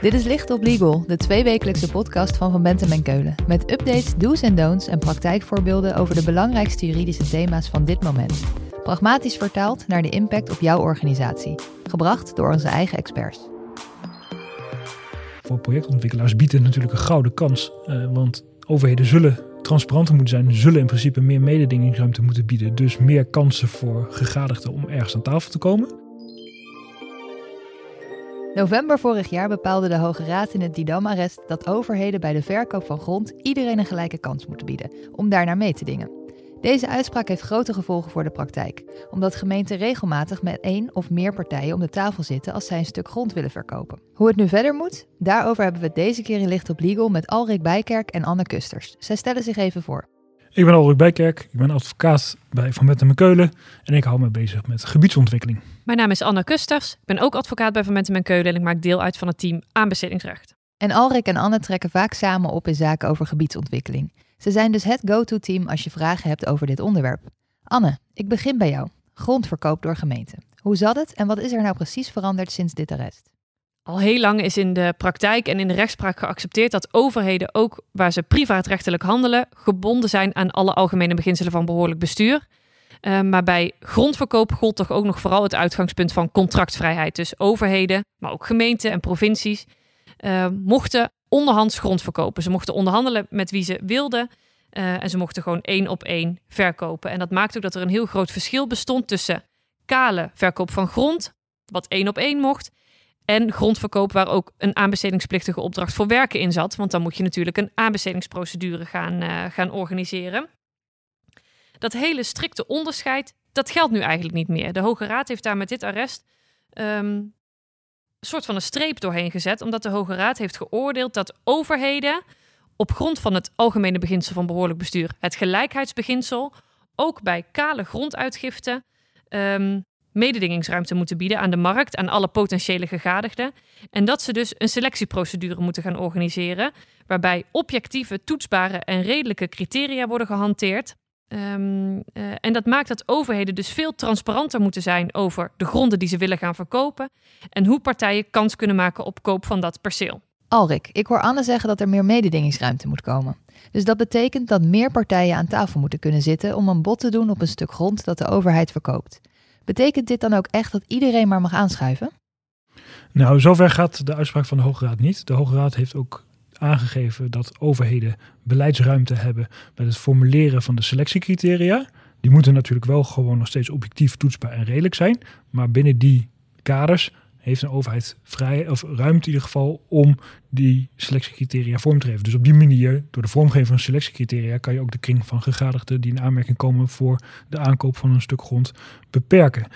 Dit is Licht op Legal, de tweewekelijkse podcast van Van Bentem en Keulen. Met updates, do's en don'ts en praktijkvoorbeelden over de belangrijkste juridische thema's van dit moment. Pragmatisch vertaald naar de impact op jouw organisatie. Gebracht door onze eigen experts. Voor projectontwikkelaars biedt het natuurlijk een gouden kans. Uh, want overheden zullen transparanter moeten zijn, zullen in principe meer mededingingsruimte moeten bieden. Dus meer kansen voor gegadigden om ergens aan tafel te komen. November vorig jaar bepaalde de Hoge Raad in het Didam-arrest dat overheden bij de verkoop van grond iedereen een gelijke kans moeten bieden om daarnaar mee te dingen. Deze uitspraak heeft grote gevolgen voor de praktijk, omdat gemeenten regelmatig met één of meer partijen om de tafel zitten als zij een stuk grond willen verkopen. Hoe het nu verder moet, daarover hebben we deze keer in Licht op Legal met Alrik Bijkerk en Anne Kusters. Zij stellen zich even voor. Ik ben Alrik Bijkerk, ik ben advocaat bij Van Mentem en Keulen en ik hou me bezig met gebiedsontwikkeling. Mijn naam is Anne Kusters, ik ben ook advocaat bij Van Mentem en Keulen en ik maak deel uit van het team aanbestedingsrecht. En Alrik en Anne trekken vaak samen op in zaken over gebiedsontwikkeling. Ze zijn dus het go-to-team als je vragen hebt over dit onderwerp. Anne, ik begin bij jou. Grondverkoop door gemeenten. Hoe zat het en wat is er nou precies veranderd sinds dit arrest? Al heel lang is in de praktijk en in de rechtspraak geaccepteerd dat overheden, ook waar ze privaatrechtelijk handelen, gebonden zijn aan alle algemene beginselen van behoorlijk bestuur. Uh, maar bij grondverkoop gold toch ook nog vooral het uitgangspunt van contractvrijheid. Dus overheden, maar ook gemeenten en provincies, uh, mochten onderhands grond verkopen. Ze mochten onderhandelen met wie ze wilden. Uh, en ze mochten gewoon één op één verkopen. En dat maakt ook dat er een heel groot verschil bestond tussen kale verkoop van grond, wat één op één mocht, en grondverkoop waar ook een aanbestedingsplichtige opdracht voor werken in zat. Want dan moet je natuurlijk een aanbestedingsprocedure gaan, uh, gaan organiseren. Dat hele strikte onderscheid, dat geldt nu eigenlijk niet meer. De Hoge Raad heeft daar met dit arrest um, soort van een streep doorheen gezet, omdat de Hoge Raad heeft geoordeeld dat overheden op grond van het algemene beginsel van behoorlijk bestuur, het gelijkheidsbeginsel, ook bij kale gronduitgifte um, mededingingsruimte moeten bieden aan de markt, aan alle potentiële gegadigden. En dat ze dus een selectieprocedure moeten gaan organiseren, waarbij objectieve, toetsbare en redelijke criteria worden gehanteerd Um, uh, en dat maakt dat overheden dus veel transparanter moeten zijn over de gronden die ze willen gaan verkopen en hoe partijen kans kunnen maken op koop van dat perceel. Alrik, ik hoor Anne zeggen dat er meer mededingingsruimte moet komen. Dus dat betekent dat meer partijen aan tafel moeten kunnen zitten om een bod te doen op een stuk grond dat de overheid verkoopt. Betekent dit dan ook echt dat iedereen maar mag aanschuiven? Nou, zover gaat de uitspraak van de Hoge Raad niet. De Hoge Raad heeft ook aangegeven dat overheden beleidsruimte hebben bij het formuleren van de selectiecriteria. Die moeten natuurlijk wel gewoon nog steeds objectief, toetsbaar en redelijk zijn. Maar binnen die kaders heeft een overheid vrij, of ruimte in ieder geval om die selectiecriteria vorm te geven. Dus op die manier, door de vormgeving van selectiecriteria, kan je ook de kring van gegadigden die in aanmerking komen voor de aankoop van een stuk grond beperken.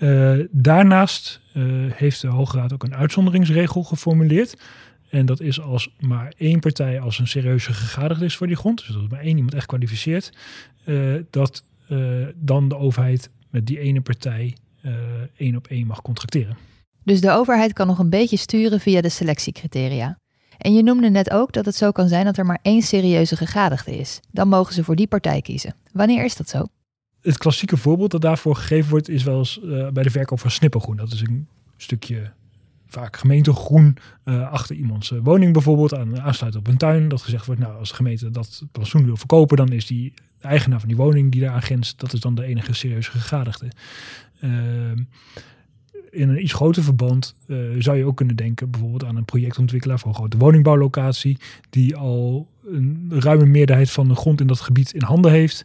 Uh, daarnaast uh, heeft de Hoge Raad ook een uitzonderingsregel geformuleerd. En dat is als maar één partij als een serieuze gegadigde is voor die grond. Dus dat maar één iemand echt kwalificeert. Uh, dat dan de overheid met die ene partij één op één mag contracteren. Dus de overheid kan nog een beetje sturen via de selectiecriteria. En je noemde net ook dat het zo kan zijn dat er maar één serieuze gegadigde is. Dan mogen ze voor die partij kiezen. Wanneer is dat zo? Het klassieke voorbeeld dat daarvoor gegeven wordt is wel eens bij de verkoop van snippergroen. Dat is een stukje vaak gemeentegroen uh, achter iemands woning bijvoorbeeld, aan, aansluiten op een tuin. Dat gezegd wordt, nou als de gemeente dat plantsoen wil verkopen, dan is die de eigenaar van die woning die daar aan grenst, dat is dan de enige serieuze gegadigde. Uh, in een iets groter verband uh, zou je ook kunnen denken bijvoorbeeld aan een projectontwikkelaar voor een grote woningbouwlocatie, die al een ruime meerderheid van de grond in dat gebied in handen heeft.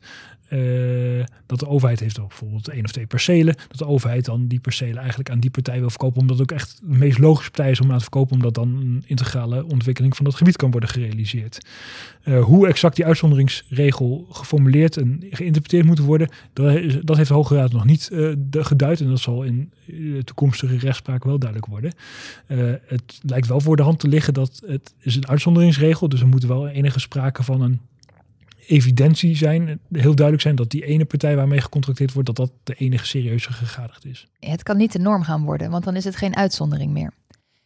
Uh, dat de overheid heeft bijvoorbeeld één of twee percelen. Dat de overheid dan die percelen eigenlijk aan die partij wil verkopen. Omdat het ook echt de meest logische partij is om aan te verkopen. Omdat dan een integrale ontwikkeling van dat gebied kan worden gerealiseerd. Uh, hoe exact die uitzonderingsregel geformuleerd en geïnterpreteerd moet worden. Dat, dat heeft de Hoge Raad nog niet uh, geduid. En dat zal in toekomstige rechtspraak wel duidelijk worden. het lijkt wel voor de hand te liggen dat het is een uitzonderingsregel. Dus er moet wel enige sprake van een evidentie zijn, heel duidelijk zijn dat die ene partij waarmee gecontracteerd wordt, dat dat de enige serieuze gegadigd is. Het kan niet de norm gaan worden, want dan is het geen uitzondering meer.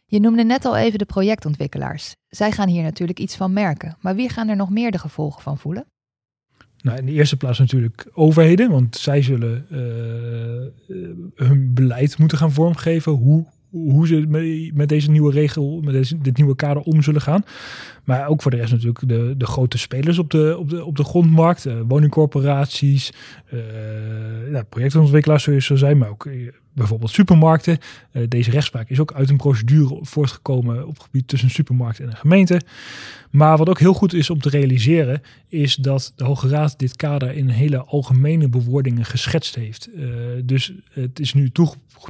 Je noemde net al even de projectontwikkelaars. Zij gaan hier natuurlijk iets van merken, maar wie gaan er nog meer de gevolgen van voelen? Nou, in de eerste plaats natuurlijk overheden, want zij zullen uh, hun beleid moeten gaan vormgeven. Hoe hoe ze met, deze nieuwe regel, met deze, dit nieuwe kader om zullen gaan. Maar ook voor de rest natuurlijk de, de grote spelers op de, op de, op de grondmarkt. Uh, woningcorporaties, uh, projectontwikkelaars zoals zo zijn, maar ook bijvoorbeeld supermarkten. Uh, deze rechtspraak is ook uit een procedure voortgekomen op het gebied tussen supermarkt en een gemeente. Maar wat ook heel goed is om te realiseren, is dat de Hoge Raad dit kader in hele algemene bewoordingen geschetst heeft. Uh, dus het is nu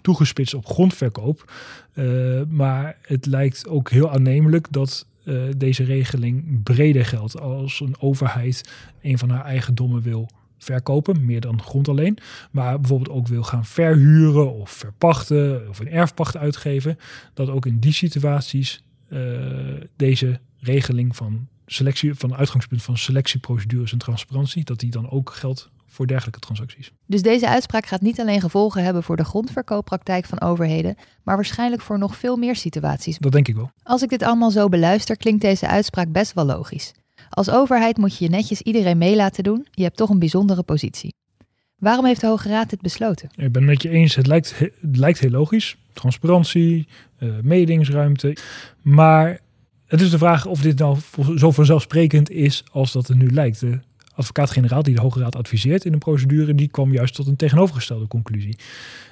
toegespitst op grondverkoop. Uh, maar het lijkt ook heel aannemelijk dat deze regeling breder geldt als een overheid een van haar eigendommen wil verkopen, meer dan grond alleen. Maar bijvoorbeeld ook wil gaan verhuren of verpachten of een erfpacht uitgeven. Dat ook in die situaties uh, deze regeling van selectie, van uitgangspunt van selectieprocedures en transparantie, dat die dan ook geldt voor dergelijke transacties. Dus deze uitspraak gaat niet alleen gevolgen hebben voor de grondverkooppraktijk van overheden, maar waarschijnlijk voor nog veel meer situaties. Dat denk ik wel. Als ik dit allemaal zo beluister, klinkt deze uitspraak best wel logisch. Als overheid moet je je netjes iedereen mee laten doen. Je hebt toch een bijzondere positie. Waarom heeft de Hoge Raad dit besloten? Ik ben het met je eens. Het lijkt, het lijkt heel logisch. Transparantie, uh, mededingsruimte. Maar het is de vraag of dit nou zo vanzelfsprekend is als dat het nu lijkt. De advocaat-generaal die de Hoge Raad adviseert in een procedure, die kwam juist tot een tegenovergestelde conclusie.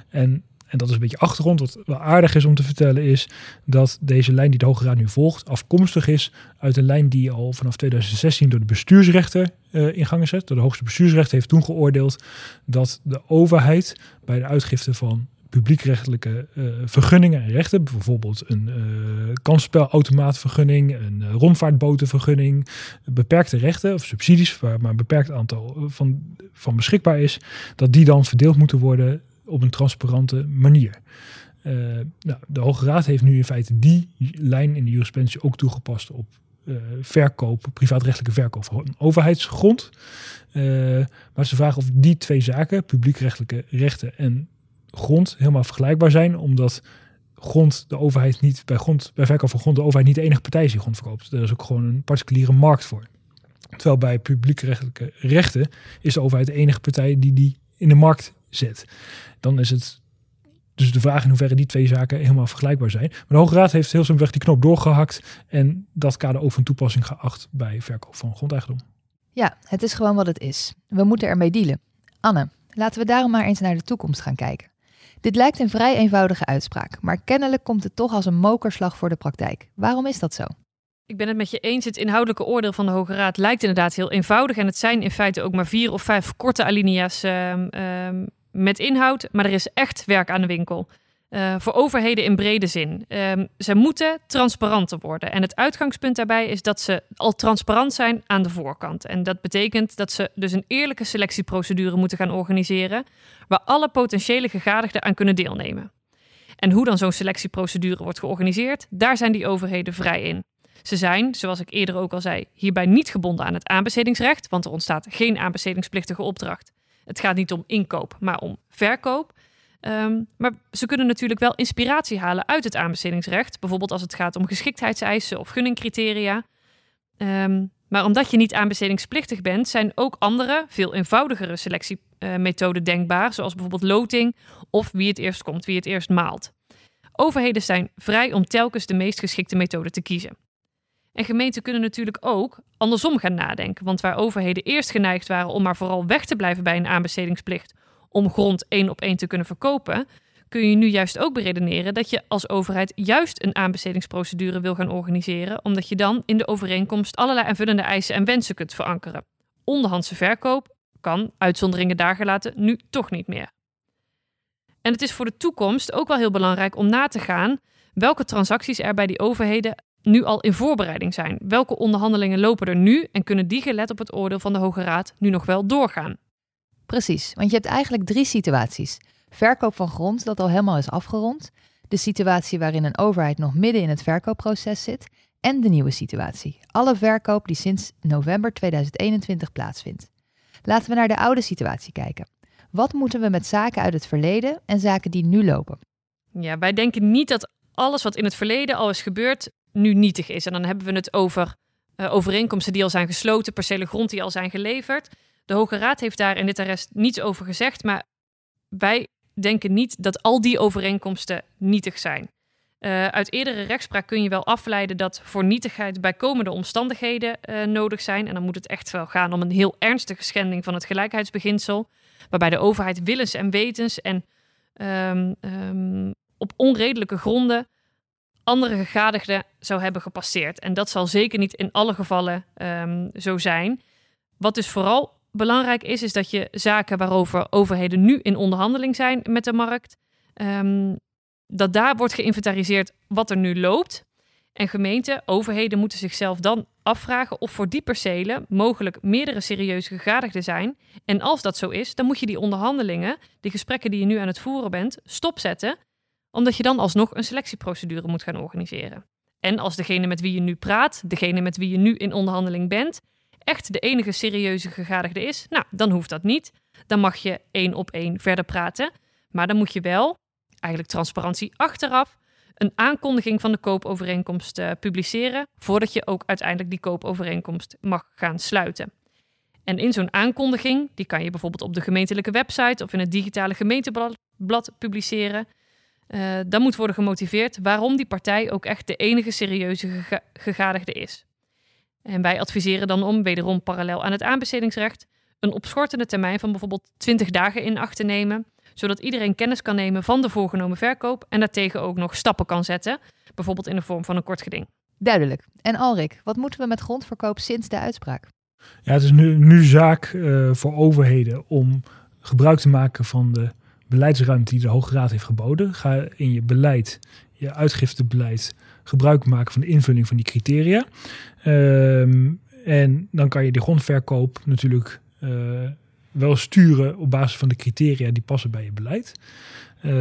En en dat is een beetje achtergrond. Wat wel aardig is om te vertellen is dat deze lijn die de Hoge Raad nu volgt afkomstig is uit een lijn die al vanaf 2016 door de bestuursrechter uh, in gang is gezet. De hoogste bestuursrechter heeft toen geoordeeld dat de overheid bij de uitgifte van publiekrechtelijke uh, vergunningen en rechten, bijvoorbeeld een uh, kansspelautomaatvergunning, een uh, rondvaartbotenvergunning, beperkte rechten of subsidies waar maar een beperkt aantal van, van beschikbaar is, dat die dan verdeeld moeten worden op een transparante manier. Uh, nou, de Hoge Raad heeft nu in feite die lijn in de jurisprudentie ook toegepast op uh, verkoop, privaatrechtelijke verkoop van overheidsgrond. Uh, maar ze vragen of die twee zaken, publiekrechtelijke rechten en grond, helemaal vergelijkbaar zijn, omdat grond de overheid niet bij, grond, bij verkoop van grond de overheid niet de enige partij is die grond verkoopt. Er is ook gewoon een particuliere markt voor. Terwijl bij publiekrechtelijke rechten is de overheid de enige partij die die in de markt zet dan is het dus de vraag in hoeverre die twee zaken helemaal vergelijkbaar zijn. Maar de Hoge Raad heeft heel simpelweg die knop doorgehakt en dat kader ook van toepassing geacht bij verkoop van grondeigendom. Ja, het is gewoon wat het is. We moeten ermee dealen. Anne, laten we daarom maar eens naar de toekomst gaan kijken. Dit lijkt een vrij eenvoudige uitspraak, maar kennelijk komt het toch als een mokerslag voor de praktijk. Waarom is dat zo? Ik ben het met je eens. Het inhoudelijke oordeel van de Hoge Raad lijkt inderdaad heel eenvoudig. En het zijn in feite ook maar vier of vijf korte alinea's um, met inhoud, maar er is echt werk aan de winkel. Uh, voor overheden in brede zin. Um, ze moeten transparanter worden. En het uitgangspunt daarbij is dat ze al transparant zijn aan de voorkant. En dat betekent dat ze dus een eerlijke selectieprocedure moeten gaan organiseren, waar alle potentiële gegadigden aan kunnen deelnemen. En hoe dan zo'n selectieprocedure wordt georganiseerd, daar zijn die overheden vrij in. Ze zijn, zoals ik eerder ook al zei, hierbij niet gebonden aan het aanbestedingsrecht, want er ontstaat geen aanbestedingsplichtige opdracht. Het gaat niet om inkoop, maar om verkoop. Um, maar ze kunnen natuurlijk wel inspiratie halen uit het aanbestedingsrecht. Bijvoorbeeld als het gaat om geschiktheidseisen of gunningcriteria. Um, maar omdat je niet aanbestedingsplichtig bent, zijn ook andere, veel eenvoudigere selectiemethoden denkbaar. Zoals bijvoorbeeld loting of wie het eerst komt, wie het eerst maalt. Overheden zijn vrij om telkens de meest geschikte methode te kiezen. En gemeenten kunnen natuurlijk ook andersom gaan nadenken. Want waar overheden eerst geneigd waren om maar vooral weg te blijven bij een aanbestedingsplicht om grond één op één te kunnen verkopen, kun je nu juist ook beredeneren dat je als overheid juist een aanbestedingsprocedure wil gaan organiseren, omdat je dan in de overeenkomst allerlei aanvullende eisen en wensen kunt verankeren. Onderhandse verkoop kan, uitzonderingen daar gelaten, nu toch niet meer. En het is voor de toekomst ook wel heel belangrijk om na te gaan welke transacties er bij die overheden nu al in voorbereiding zijn. Welke onderhandelingen lopen er nu en kunnen die gelet op het oordeel van de Hoge Raad nu nog wel doorgaan? Precies, want je hebt eigenlijk drie situaties. Verkoop van grond dat al helemaal is afgerond, de situatie waarin een overheid nog midden in het verkoopproces zit en de nieuwe situatie, alle verkoop die sinds november 2021 plaatsvindt. Laten we naar de oude situatie kijken. Wat moeten we met zaken uit het verleden en zaken die nu lopen? Ja, wij denken niet dat alles wat in het verleden al is gebeurd nu nietig is. En dan hebben we het over uh, overeenkomsten die al zijn gesloten, percelen grond die al zijn geleverd. De Hoge Raad heeft daar in dit arrest niets over gezegd, maar wij denken niet dat al die overeenkomsten nietig zijn. Uh, uit eerdere rechtspraak kun je wel afleiden dat voor nietigheid bijkomende omstandigheden uh, nodig zijn. En dan moet het echt wel gaan om een heel ernstige schending van het gelijkheidsbeginsel. Waarbij de overheid willens en wetens en um, um, op onredelijke gronden andere gegadigden zou hebben gepasseerd. En dat zal zeker niet in alle gevallen um, zo zijn. Wat dus vooral belangrijk is, is dat je zaken waarover overheden nu in onderhandeling zijn met de markt, um, dat daar wordt geïnventariseerd wat er nu loopt. En gemeenten, overheden moeten zichzelf dan afvragen of voor die percelen mogelijk meerdere serieuze gegadigden zijn. En als dat zo is, dan moet je die onderhandelingen, die gesprekken die je nu aan het voeren bent, stopzetten omdat je dan alsnog een selectieprocedure moet gaan organiseren. En als degene met wie je nu praat, degene met wie je nu in onderhandeling bent, echt de enige serieuze gegadigde is, nou, dan hoeft dat niet. Dan mag je één op één verder praten. Maar dan moet je wel, eigenlijk transparantie achteraf, een aankondiging van de koopovereenkomst uh, publiceren, voordat je ook uiteindelijk die koopovereenkomst mag gaan sluiten. En in zo'n aankondiging, die kan je bijvoorbeeld op de gemeentelijke website of in het digitale gemeenteblad publiceren. Uh, dan moet worden gemotiveerd waarom die partij ook echt de enige serieuze gega gegadigde is. En wij adviseren dan om, wederom parallel aan het aanbestedingsrecht, een opschortende termijn van bijvoorbeeld 20 dagen in acht te nemen, zodat iedereen kennis kan nemen van de voorgenomen verkoop en daartegen ook nog stappen kan zetten, bijvoorbeeld in de vorm van een kort geding. Duidelijk. En Alrik, wat moeten we met grondverkoop sinds de uitspraak? Ja, het is nu, nu zaak uh, voor overheden om gebruik te maken van de beleidsruimte die de Hoge Raad heeft geboden. Ga in je beleid, je uitgiftebeleid, gebruik maken van de invulling van die criteria. Um, en dan kan je de grondverkoop natuurlijk uh, wel sturen op basis van de criteria die passen bij je beleid. Uh,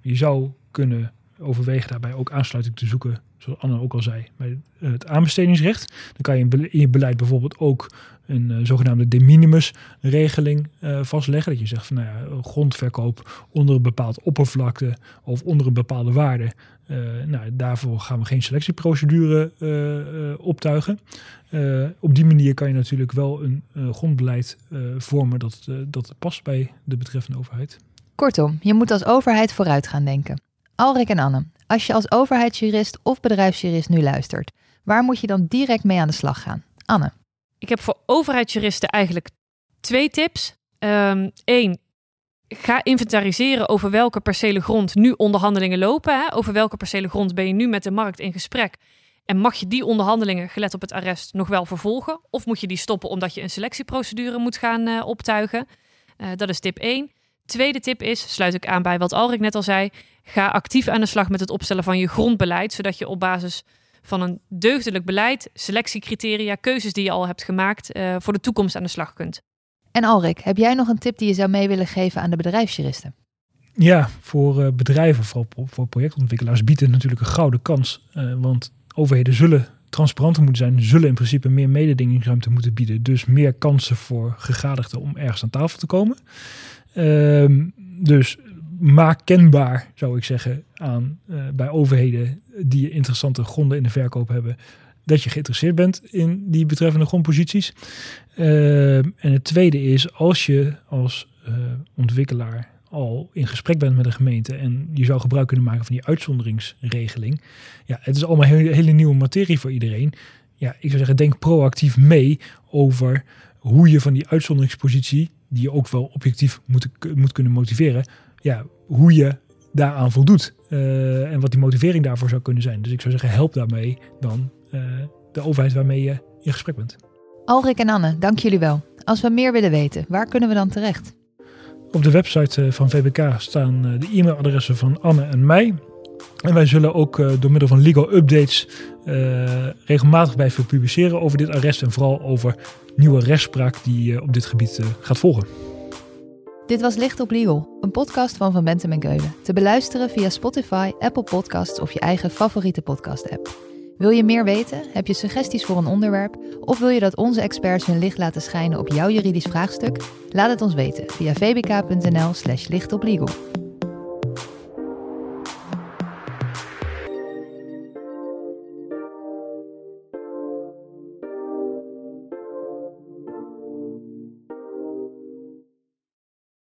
je zou kunnen overwegen daarbij ook aansluiting te zoeken, zoals Anne ook al zei, bij het aanbestedingsrecht. Dan kan je in je beleid bijvoorbeeld ook een uh, zogenaamde de minimis regeling uh, vastleggen. Dat je zegt van nou ja, grondverkoop onder een bepaald oppervlakte of onder een bepaalde waarde. Uh, nou, daarvoor gaan we geen selectieprocedure optuigen. op die manier kan je natuurlijk wel een grondbeleid vormen dat, dat past bij de betreffende overheid. Kortom, je moet als overheid vooruit gaan denken. Alrik en Anne, als je als overheidsjurist of bedrijfsjurist nu luistert, waar moet je dan direct mee aan de slag gaan? Anne. Ik heb voor overheidsjuristen eigenlijk twee tips. Eén, um, ga inventariseren over welke percelen grond nu onderhandelingen lopen. Hè? Over welke percelen grond ben je nu met de markt in gesprek? En mag je die onderhandelingen, gelet op het arrest, nog wel vervolgen? Of moet je die stoppen omdat je een selectieprocedure moet gaan uh, optuigen? Uh, dat is tip 1. Tweede tip is, sluit ik aan bij wat Alrik net al zei, ga actief aan de slag met het opstellen van je grondbeleid, zodat je op basis van een deugdelijk beleid, selectiecriteria, keuzes die je al hebt gemaakt, uh, voor de toekomst aan de slag kunt. En Alrik, heb jij nog een tip die je zou mee willen geven aan de bedrijfsjuristen? Ja, voor uh, bedrijven, voor, voor projectontwikkelaars biedt het natuurlijk een gouden kans. Uh, want overheden zullen transparanter moeten zijn, zullen in principe meer mededingingsruimte moeten bieden. Dus meer kansen voor gegadigden om ergens aan tafel te komen. Uh, dus maak kenbaar, zou ik zeggen, aan uh, bij overheden die interessante gronden in de verkoop hebben, dat je geïnteresseerd bent in die betreffende grondposities. Uh, en het tweede is, als je als uh, ontwikkelaar al in gesprek bent met de gemeente en je zou gebruik kunnen maken van die uitzonderingsregeling. Ja, het is allemaal hele, hele nieuwe materie voor iedereen. Ja, ik zou zeggen, denk proactief mee over hoe je van die uitzonderingspositie, die je ook wel objectief moet, moet kunnen motiveren, ja, hoe je daaraan voldoet. Uh, en wat die motivering daarvoor zou kunnen zijn. Dus ik zou zeggen, help daarmee dan uh, de overheid waarmee je in gesprek bent. Alrik en Anne, dank jullie wel. Als we meer willen weten, waar kunnen we dan terecht? Op de website van VBK staan de e-mailadressen van Anne en mij. En wij zullen ook uh, door middel van legal updates uh, regelmatig bij veel publiceren over dit arrest en vooral over nieuwe rechtspraak die uh, op dit gebied gaat volgen. Dit was Licht op Legal, een podcast van Van Bentem en Keulen. Te beluisteren via Spotify, Apple Podcasts of je eigen favoriete podcast-app. Wil je meer weten? Heb je suggesties voor een onderwerp? Of wil je dat onze experts hun licht laten schijnen op jouw juridisch vraagstuk? Laat het ons weten via vbk.nl/slash lichtoplegal.